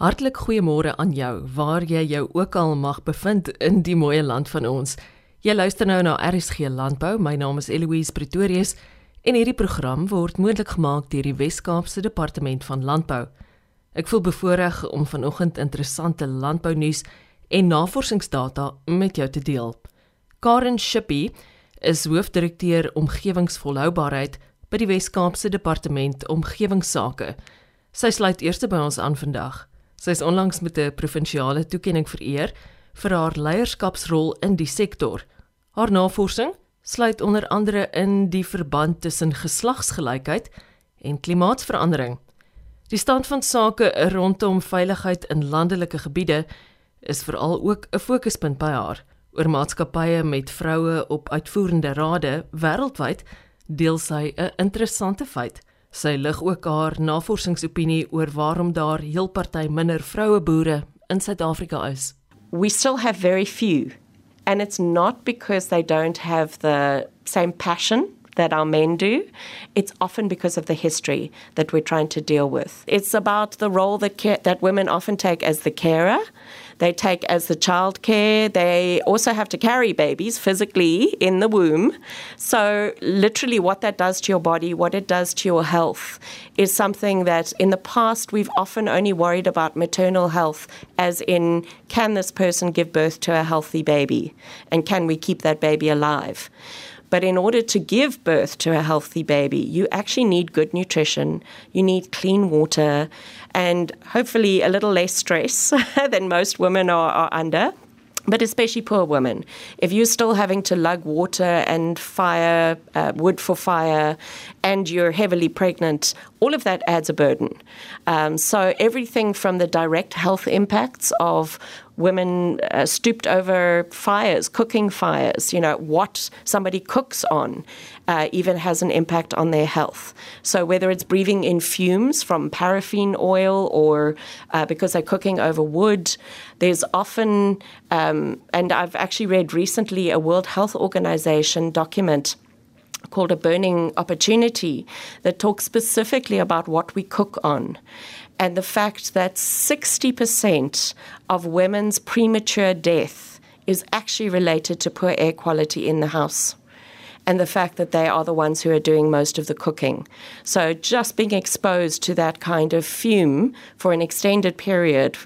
Hartlik goeiemôre aan jou, waar jy jou ook al mag bevind in die mooi land van ons. Jy luister nou na RSG Landbou. My naam is Eloise Pretorius en hierdie program word moontlik gemaak deur die Wes-Kaapse Departement van Landbou. Ek voel bevoorreg om vanoggend interessante landbounuus en navorsingsdata met jou te deel. Karen Shippy is hoofdirekteur omgewingsvolhoubaarheid by die Wes-Kaapse Departement Omgewingsake. Sy sluit eers by ons aan vandag. Sy is onlangs met 'n provinsiale toekenning vereer vir haar leierskapsrol in die sektor. Haar navorsing sluit onder andere in die verband tussen geslagsgelykheid en klimaatsverandering. Die stand van sake rondom veiligheid in landelike gebiede is veral ook 'n fokuspunt by haar. Oor maatskappye met vroue op uitvoerende rade wêreldwyd deel sy 'n interessante feit. Sy lig ook haar navorsingsopinie oor waarom daar heel party minder vroue boere in Suid-Afrika is. We still have very few and it's not because they don't have the same passion that our men do. It's often because of the history that we're trying to deal with. It's about the role that that women often take as the carer they take as the child care. They also have to carry babies physically in the womb. So, literally, what that does to your body, what it does to your health, is something that in the past we've often only worried about maternal health, as in, can this person give birth to a healthy baby? And can we keep that baby alive? But in order to give birth to a healthy baby, you actually need good nutrition, you need clean water, and hopefully a little less stress than most women are, are under but especially poor women. If you're still having to lug water and fire, uh, wood for fire, and you're heavily pregnant, all of that adds a burden. Um, so, everything from the direct health impacts of women uh, stooped over fires, cooking fires, you know, what somebody cooks on uh, even has an impact on their health. So, whether it's breathing in fumes from paraffin oil or uh, because they're cooking over wood, there's often, um, and I've actually read recently a World Health Organization document called A Burning Opportunity that talks specifically about what we cook on and the fact that 60% of women's premature death is actually related to poor air quality in the house. And the fact that they are the ones who are doing most of the cooking. So, just being exposed to that kind of fume for an extended period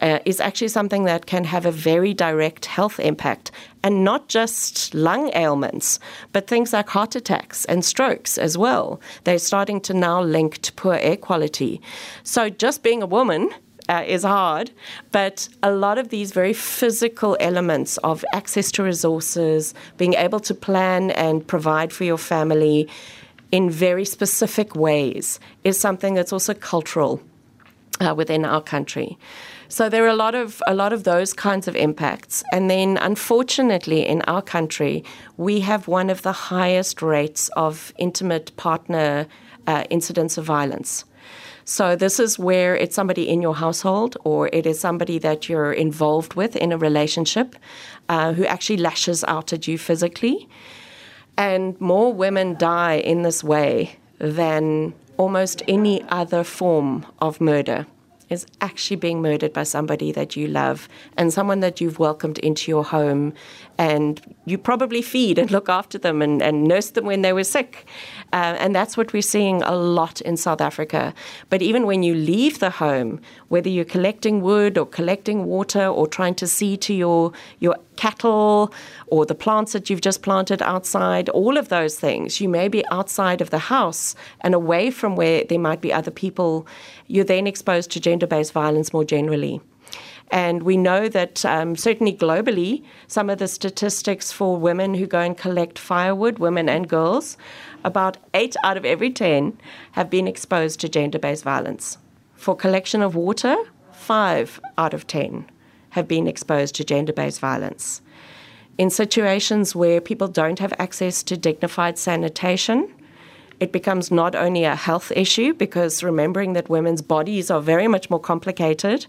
uh, is actually something that can have a very direct health impact and not just lung ailments, but things like heart attacks and strokes as well. They're starting to now link to poor air quality. So, just being a woman uh, is hard, but a lot of these very physical elements of access to resources, being able to plan and provide for your family in very specific ways, is something that's also cultural uh, within our country. So there are a lot of a lot of those kinds of impacts. And then unfortunately in our country, we have one of the highest rates of intimate partner uh, incidents of violence. So this is where it's somebody in your household or it is somebody that you're involved with in a relationship uh, who actually lashes out at you physically. And more women die in this way than almost any other form of murder is actually being murdered by somebody that you love and someone that you've welcomed into your home and you probably feed and look after them and, and nurse them when they were sick. Uh, and that's what we're seeing a lot in South Africa. But even when you leave the home, whether you're collecting wood or collecting water or trying to see to your, your cattle or the plants that you've just planted outside, all of those things, you may be outside of the house and away from where there might be other people. You're then exposed to gender based violence more generally. And we know that um, certainly globally, some of the statistics for women who go and collect firewood, women and girls, about eight out of every 10 have been exposed to gender based violence. For collection of water, five out of 10 have been exposed to gender based violence. In situations where people don't have access to dignified sanitation, it becomes not only a health issue because remembering that women's bodies are very much more complicated,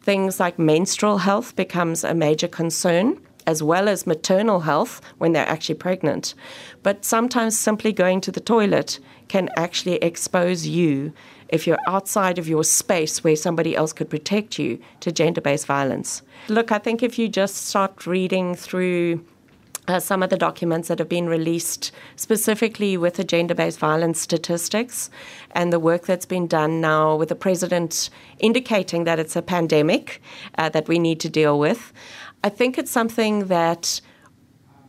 things like menstrual health becomes a major concern as well as maternal health when they're actually pregnant. But sometimes simply going to the toilet can actually expose you if you're outside of your space where somebody else could protect you to gender based violence. Look, I think if you just start reading through uh, some of the documents that have been released specifically with the gender based violence statistics and the work that's been done now with the president indicating that it's a pandemic uh, that we need to deal with. I think it's something that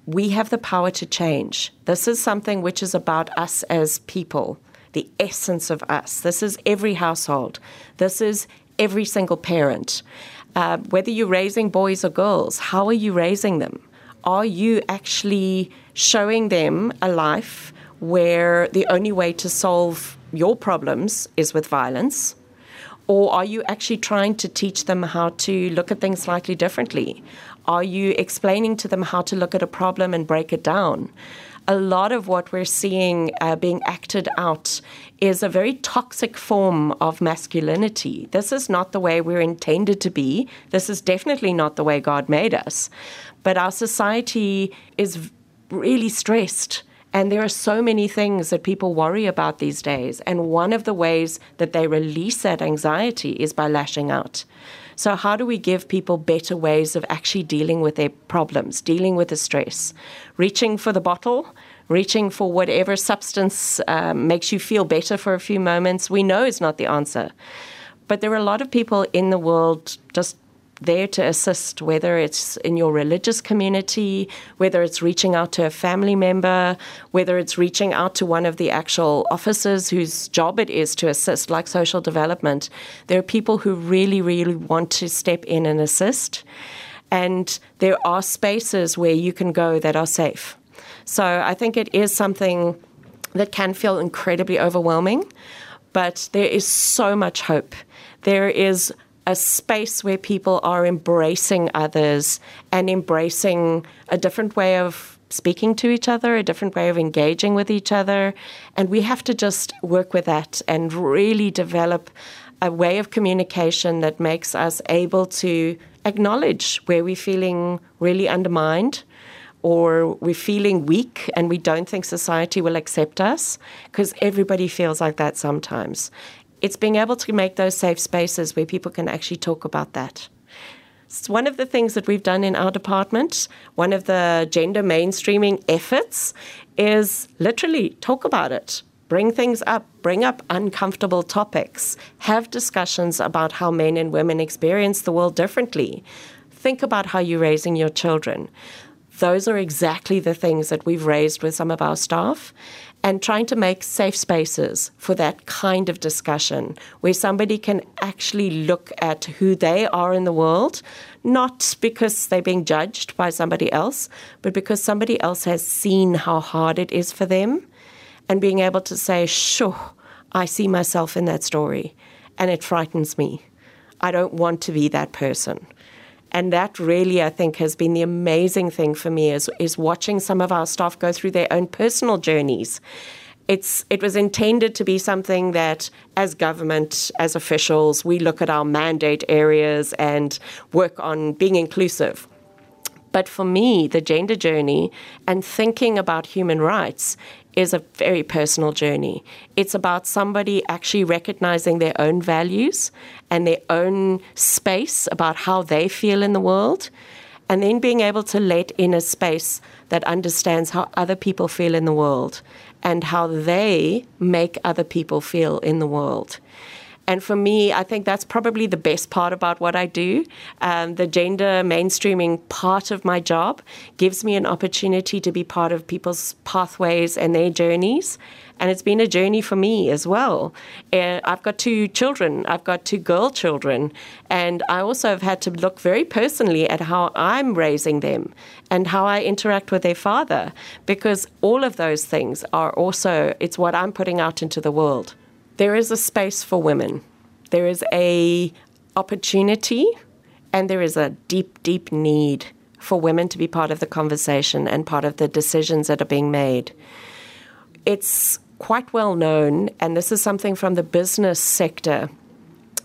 we have the power to change. This is something which is about us as people the essence of us. This is every household. This is every single parent. Uh, whether you're raising boys or girls, how are you raising them? Are you actually showing them a life where the only way to solve your problems is with violence? Or are you actually trying to teach them how to look at things slightly differently? Are you explaining to them how to look at a problem and break it down? A lot of what we're seeing uh, being acted out is a very toxic form of masculinity. This is not the way we're intended to be. This is definitely not the way God made us. But our society is really stressed. And there are so many things that people worry about these days. And one of the ways that they release that anxiety is by lashing out. So, how do we give people better ways of actually dealing with their problems, dealing with the stress? Reaching for the bottle, reaching for whatever substance um, makes you feel better for a few moments, we know is not the answer. But there are a lot of people in the world just there to assist, whether it's in your religious community, whether it's reaching out to a family member, whether it's reaching out to one of the actual officers whose job it is to assist, like social development. There are people who really, really want to step in and assist. And there are spaces where you can go that are safe. So I think it is something that can feel incredibly overwhelming, but there is so much hope. There is a space where people are embracing others and embracing a different way of speaking to each other, a different way of engaging with each other. And we have to just work with that and really develop a way of communication that makes us able to acknowledge where we're feeling really undermined or we're feeling weak and we don't think society will accept us because everybody feels like that sometimes it's being able to make those safe spaces where people can actually talk about that. It's one of the things that we've done in our department. One of the gender mainstreaming efforts is literally talk about it. Bring things up, bring up uncomfortable topics, have discussions about how men and women experience the world differently. Think about how you're raising your children. Those are exactly the things that we've raised with some of our staff and trying to make safe spaces for that kind of discussion where somebody can actually look at who they are in the world, not because they're being judged by somebody else, but because somebody else has seen how hard it is for them and being able to say, sure, I see myself in that story and it frightens me. I don't want to be that person. And that really, I think, has been the amazing thing for me is, is watching some of our staff go through their own personal journeys. It's, it was intended to be something that, as government, as officials, we look at our mandate areas and work on being inclusive. But for me, the gender journey and thinking about human rights is a very personal journey. It's about somebody actually recognizing their own values and their own space about how they feel in the world, and then being able to let in a space that understands how other people feel in the world and how they make other people feel in the world. And for me, I think that's probably the best part about what I do. Um, the gender mainstreaming part of my job gives me an opportunity to be part of people's pathways and their journeys. And it's been a journey for me as well. Uh, I've got two children, I've got two girl children, and I also have had to look very personally at how I'm raising them and how I interact with their father, because all of those things are also, it's what I'm putting out into the world there is a space for women. There is a opportunity and there is a deep, deep need for women to be part of the conversation and part of the decisions that are being made. It's quite well known, and this is something from the business sector.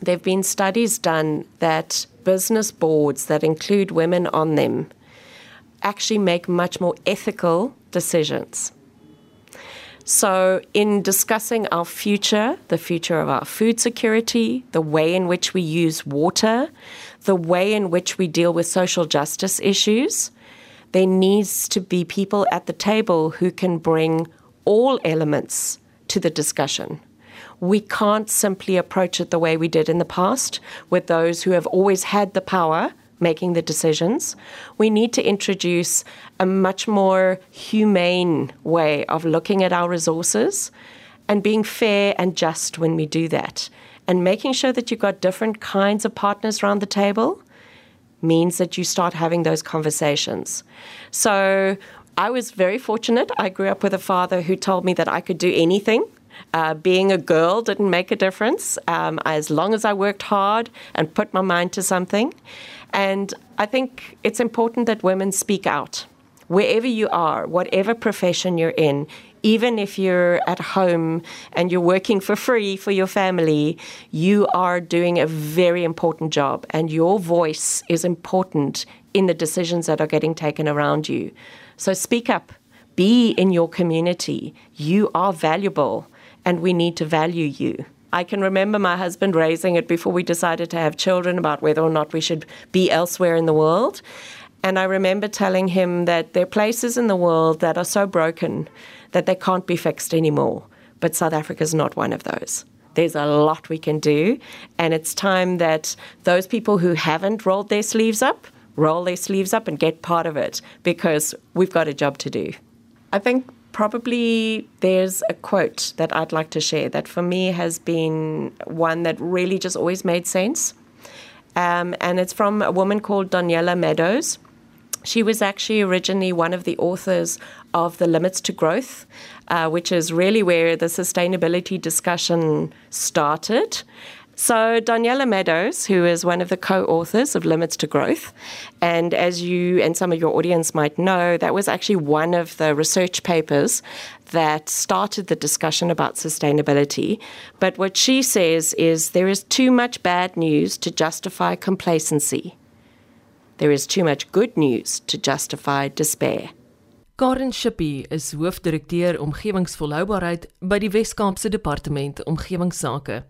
There have been studies done that business boards that include women on them actually make much more ethical decisions. So, in discussing our future, the future of our food security, the way in which we use water, the way in which we deal with social justice issues, there needs to be people at the table who can bring all elements to the discussion. We can't simply approach it the way we did in the past with those who have always had the power making the decisions. We need to introduce a much more humane way of looking at our resources and being fair and just when we do that. And making sure that you've got different kinds of partners around the table means that you start having those conversations. So I was very fortunate. I grew up with a father who told me that I could do anything. Uh, being a girl didn't make a difference um, as long as I worked hard and put my mind to something. And I think it's important that women speak out. Wherever you are, whatever profession you're in, even if you're at home and you're working for free for your family, you are doing a very important job, and your voice is important in the decisions that are getting taken around you. So speak up, be in your community. You are valuable, and we need to value you. I can remember my husband raising it before we decided to have children about whether or not we should be elsewhere in the world. And I remember telling him that there are places in the world that are so broken that they can't be fixed anymore. But South Africa is not one of those. There's a lot we can do. And it's time that those people who haven't rolled their sleeves up roll their sleeves up and get part of it because we've got a job to do. I think probably there's a quote that I'd like to share that for me has been one that really just always made sense. Um, and it's from a woman called Daniela Meadows. She was actually originally one of the authors of The Limits to Growth, uh, which is really where the sustainability discussion started. So, Daniela Meadows, who is one of the co authors of Limits to Growth, and as you and some of your audience might know, that was actually one of the research papers that started the discussion about sustainability. But what she says is there is too much bad news to justify complacency, there is too much good news to justify despair. Karen Shippy is hoofdirekteur omgewingsvolhoubaarheid by die Wes-Kaapse Departement Omgewingsake.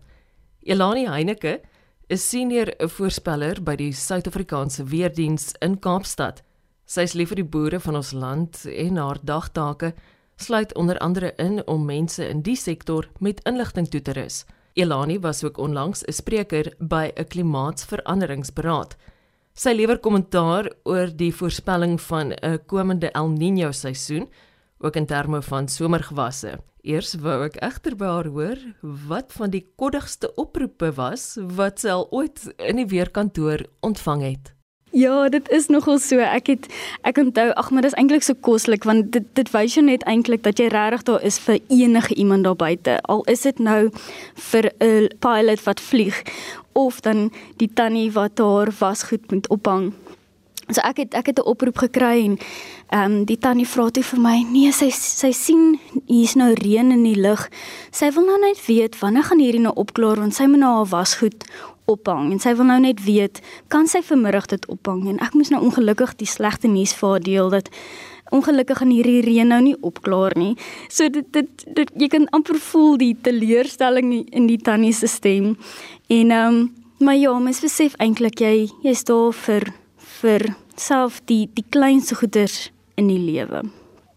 Elani Heineke is senior voorspeller by die Suid-Afrikaanse Weerdiens in Kaapstad. Sy is lief vir die boere van ons land en haar dagtake sluit onder andere in om mense in die sektor met inligting toe te rus. Elani was ook onlangs 'n spreker by 'n klimaatsveranderingsberaad. Sy lewer kommentaar oor die voorspelling van 'n komende El Niño seisoen, ook in terme van somergewasse. Eers wou ek egter by haar hoor wat van die koddigste oproepe was wat sy al ooit in die weerkantoor ontvang het. Ja, dit is nogal so. Ek het ek onthou, ag maar dis eintlik so koslik want dit dit wys jou net eintlik dat jy regtig daar is vir enige iemand daar buite. Al is dit nou vir 'n pilot wat vlieg of dan die tannie wat haar wasgoed moet ophang So ek het ek het 'n oproep gekry en ehm um, die tannie vra toe vir my, nee, sy sy sien hier's nou reën in die lug. Sy wil nou net weet wanneer gaan hierdie nou opklaar want sy moet nou haar wasgoed ophang en sy wil nou net weet kan sy vanmiddag dit ophang en ek moes nou ongelukkig die slegte nuus vir haar deel dat ongelukkig gaan hierdie reën nou nie opklaar nie. So dit dit, dit jy kan amper voel die teleurstelling in die tannie se stem. En ehm um, maar ja, mens besef eintlik jy jy's daar vir vir self die die kleinste goeders in die lewe.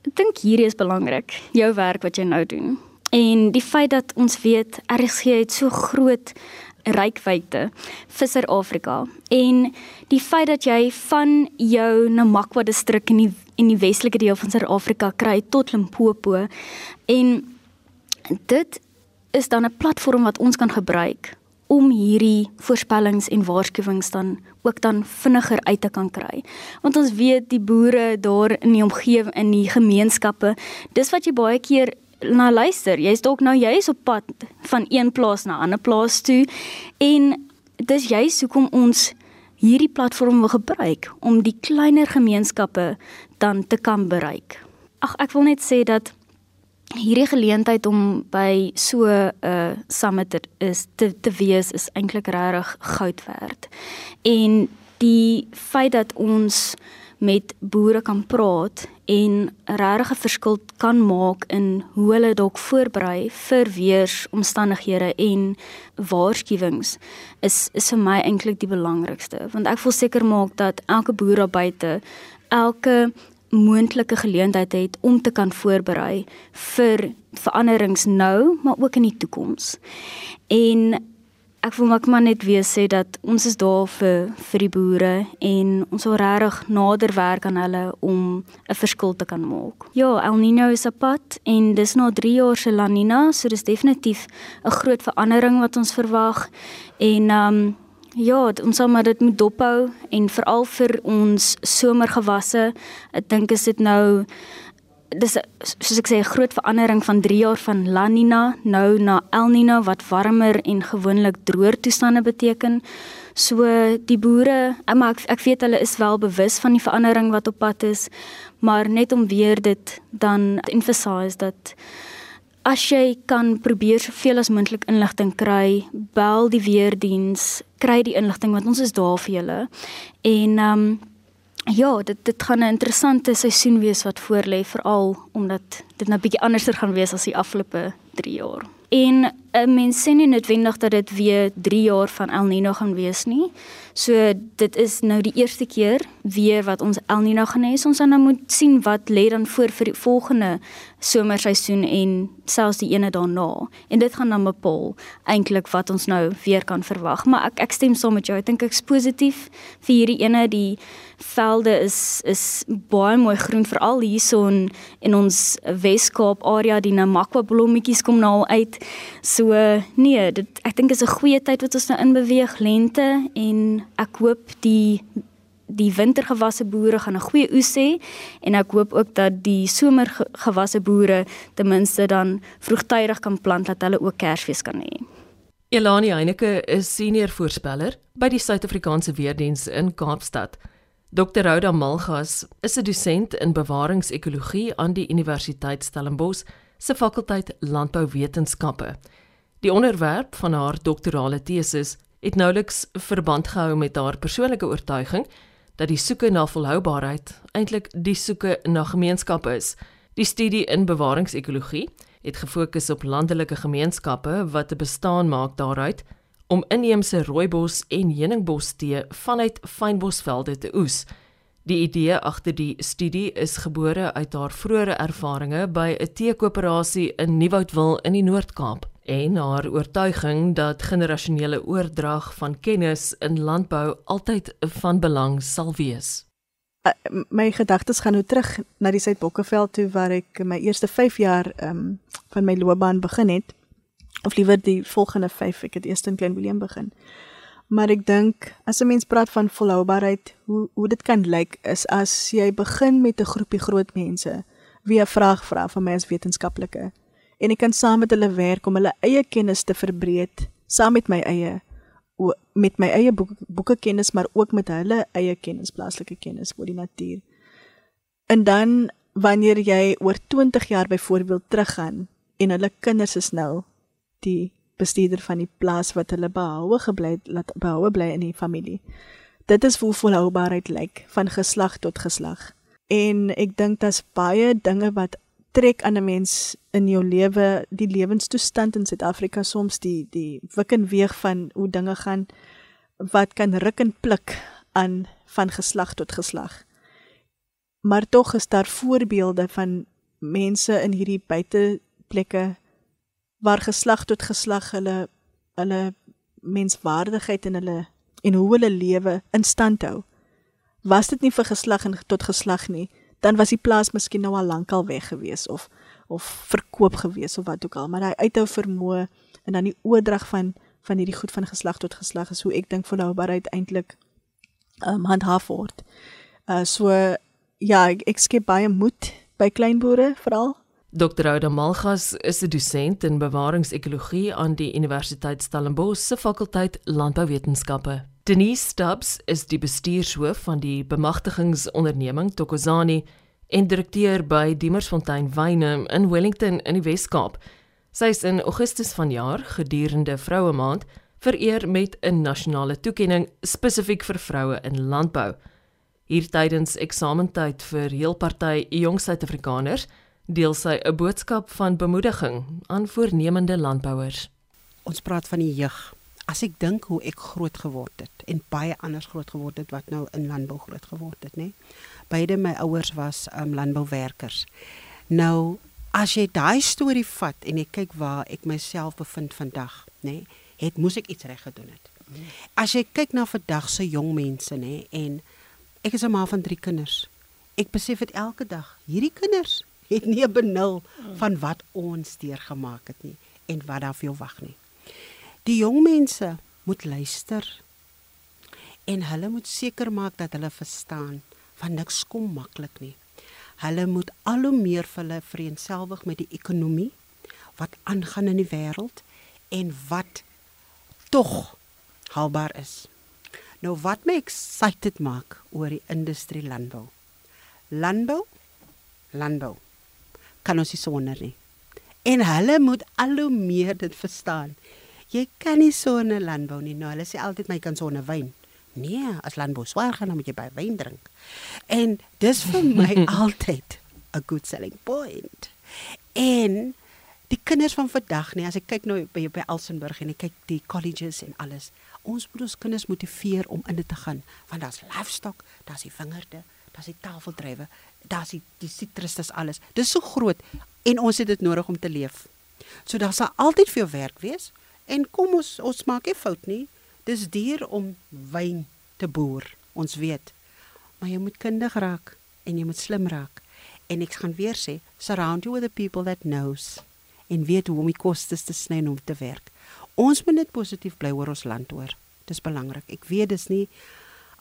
Ek dink hierdie is belangrik, jou werk wat jy nou doen. En die feit dat ons weet RSG het so groot rykwyte vir Suid-Afrika en die feit dat jy van jou Namakwa distrik in die in die westelike deel van Suid-Afrika kry tot Limpopo en dit is dan 'n platform wat ons kan gebruik om hierdie voorspellings en waarskuwings dan ook dan vinniger uit te kan kry. Want ons weet die boere daar in die omgewing in die gemeenskappe, dis wat jy baie keer na luister. Jy's dalk nou jy's op pad van een plaas na 'n ander plaas toe en dis juist hoekom ons hierdie platform wil gebruik om die kleiner gemeenskappe dan te kan bereik. Ag ek wil net sê dat hierdie geleentheid om by so 'n uh, summit is te te wees is eintlik regtig goud werd. En die feit dat ons met boere kan praat en regtig 'n verskil kan maak in hoe hulle dalk voorberei vir weeromstandighede en waarskuwings is is vir my eintlik die belangrikste want ek wil seker maak dat elke boer daar buite elke moontlike geleentheid het om te kan voorberei vir veranderings nou maar ook in die toekoms. En ek wil maar net weer sê dat ons is daar vir vir die boere en ons wil regtig nader werk aan hulle om 'n verskil te kan maak. Ja, El Niño is op pad en dis nou 3 jaar se La Niña, so dis definitief 'n groot verandering wat ons verwag en um ja, ons sal maar dit moet dophou en veral vir ons somergewasse. Ek dink is dit nou dis soos ek sê 'n groot verandering van 3 jaar van La Nina nou na El Nino wat warmer en gewoonlik droër toestande beteken. So die boere, maar ek, ek weet hulle is wel bewus van die verandering wat op pad is, maar net om weer dit dan emphasize dat as jy kan probeer soveel as moontlik inligting kry, bel die weerdiens, kry die inligting want ons is daar vir julle. En ehm um, Ja, dit dit gaan 'n interessante seisoen wees wat voorlê veral omdat dit nou bietjie anderser gaan wees as die afgelope 3 jaar. En 'n uh, mens sê nie noodwendig dat dit weer 3 jaar van El Niño gaan wees nie. So dit is nou die eerste keer weer wat ons El Niño gaan hê. Ons gaan nou moet sien wat lê dan voor vir die volgende somerseisoen en selfs die ene daarna. En dit gaan dan bepaal eintlik wat ons nou weer kan verwag. Maar ek ek stem saam met jou. Ek dink ek's positief vir hierdie ene die velde is is baie mooi groen veral hierson in ons Weskaap area die Namakwa blommetjies kom nou al uit. So nee, dit ek dink is 'n goeie tyd wat ons nou inbeweeg lente en ek hoop die die wintergewasse boere gaan 'n goeie oes hê en ek hoop ook dat die somergewasse boere ten minste dan vroegtydig kan plant dat hulle ook Kersfees kan hê. Elani Heineke is senior voorspeller by die Suid-Afrikaanse Weerdiens in Kaapstad. Dr. Rhoda Malgas is 'n dosent in bewaringsekologie aan die Universiteit Stellenbosch se fakulteit Landbouwetenskappe. Die onderwerp van haar doktorale tesis het nouliks verband gehou met haar persoonlike oortuiging dat die soeke na volhoubaarheid eintlik die soeke na gemeenskappe is. Die studie in bewaringsekologie het gefokus op landelike gemeenskappe wat 'n bestaan maak daaruit om inheemse rooibos en heuningbostee vanuit fynbosvelde te oes. Die idee agter die studie is gebore uit haar vroeëre ervarings by 'n teekoöperasie in Nieuwoudtville in die Noord-Kaap en haar oortuiging dat generasionele oordrag van kennis in landbou altyd van belang sal wees. Uh, my gedagtes gaan nou terug na die Suidbokkeveld toe waar ek my eerste 5 jaar um, van my loopbaan begin het of liewer die volgende 5 ek het eers in Klein Willem begin. Maar ek dink as 'n mens praat van volhoubaarheid, hoe hoe dit kan lyk is as jy begin met 'n groepie groot mense wie 'n vraag vra van my as wetenskaplike en ek kan saam met hulle werk om hulle eie kennis te verbreek saam met my eie met my eie boek, boeke kennis maar ook met hulle eie kennis plaaslike kennis oor die natuur. En dan wanneer jy oor 20 jaar byvoorbeeld teruggaan en hulle kinders is nou die bestuurder van die plaas wat hulle behoue gebly laat behoue bly in die familie. Dit is hoe volhoubaarheid lyk van geslag tot geslag. En ek dink daar's baie dinge wat trek aan 'n mens in jou lewe, die lewenstoestand in Suid-Afrika soms die die wik en weeg van hoe dinge gaan wat kan ruk en pluk aan van geslag tot geslag. Maar tog is daar voorbeelde van mense in hierdie buiteplekke waar geslag tot geslag hulle hulle menswaardigheid en hulle en hoe hulle lewe in stand hou. Was dit nie vir geslag en tot geslag nie, dan was die plaas miskien nou al lankal weg gewees of of verkoop gewees of wat ook al, maar hy uithou vermoë en dan die oordrag van van hierdie goed van geslag tot geslag is hoe ek dink volhoubaarheid eintlik um, handhaaf word. Uh so ja, ek, ek skep baie moed by kleinboere veral. Dr. Oude Malgas is 'n dosent in bewaringsekologie aan die Universiteit Stellenbosch se fakulteit Landbouwetenskappe. Denise Stubbs is die bestuurshoof van die bemagtigingsonderneming Tokozani en direkteur by Diemersfontein Wyne in Wellington in die Wes-Kaap. Sy is in Augustus vanjaar gedurende Vroue Maand vereer met 'n nasionale toekenning spesifiek vir vroue in landbou. Hier tydens eksamentyd vir heel party jong Suid-Afrikaners deel sy 'n boodskap van bemoediging aan voornemende landbouers. Ons praat van die jeug. As ek dink hoe ek groot geword het en baie anders groot geword het wat nou in landbou groot geword het, nê. Beide my ouers was um, landbouwerkers. Nou as jy daai storie vat en ek kyk waar ek myself bevind vandag, nê, het moes ek iets reg gedoen het. As jy kyk na vandag se jong mense, nê, en ek is 'n ma van 3 kinders. Ek besef dit elke dag. Hierdie kinders het nie 'n benul van wat ons deurgemaak het nie en wat daar vir jou wag nie. Die jong mense moet luister en hulle moet seker maak dat hulle verstaan van niks kom maklik nie. Hulle moet al hoe meer vir hulle vereenselwig met die ekonomie wat aangaan in die wêreld en wat tog haalbaar is. Nou wat my excited maak oor die industrie landbou. Landbou, landbou kan ons nie sonder nie. En hulle moet al hoe meer dit verstaan. Jy kan nie sonder landbou nie. Nou hulle sê altyd my kan sonder wyn. Nee, as landbou swaar gaan dan moet jy by wyn drink. En dis vir my altyd 'n good selling point. En die kinders van vandag nie, as ek kyk nou by by Elsenburg en ek kyk die colleges en alles. Ons moet ons kinders motiveer om in dit te gaan want daar's livestock, daar's die vingerde, daar's die tafeldrywe, daar's die die sitrus, dis alles. Dis so groot en ons het dit nodig om te leef. So daar sal altyd vir jou werk wees en kom ons ons maak nie fout nie. Dis duur om wyn te boer, ons weet. Maar jy moet kundig raak en jy moet slim raak. En ek gaan weer sê, surround you with the people that knows en weet hoe om die kostes te sny en om te werk. Ons moet net positief bly oor ons land hoor. Dis belangrik. Ek weet dis nie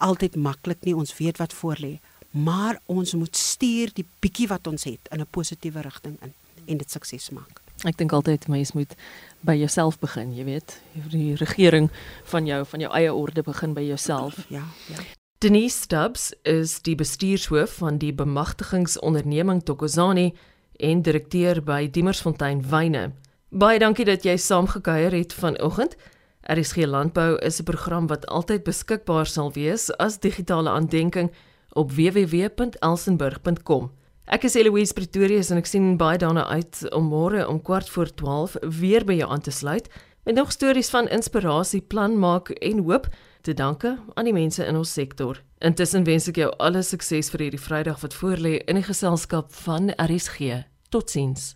altyd maklik nie. Ons weet wat voor lê, maar ons moet stuur die bietjie wat ons het in 'n positiewe rigting in en dit sukses maak. Ek dink altyd mens moet by jouself begin, jy weet. Die regering van jou van jou eie orde begin by jouself. Ja, ja. Denise Stubbs is die bestuurshoof van die bemagtigingsonderneming Tokozani en direkteur by Diemersfontein Wyne. Baie dankie dat jy saamgekuier het vanoggend. RSG Landbou is 'n program wat altyd beskikbaar sal wees as digitale aandenking op www.elsenburg.com. Ek is Eloise Pretorius en ek sien baie daarna uit om môre om kwart voor 12 weer by jou aan te sluit met nog stories van inspirasie, plan maak en hoop te danke aan die mense in ons sektor. Intussen wens ek jou alle sukses vir hierdie Vrydag wat voorlê in die geselskap van RSG. Totsiens.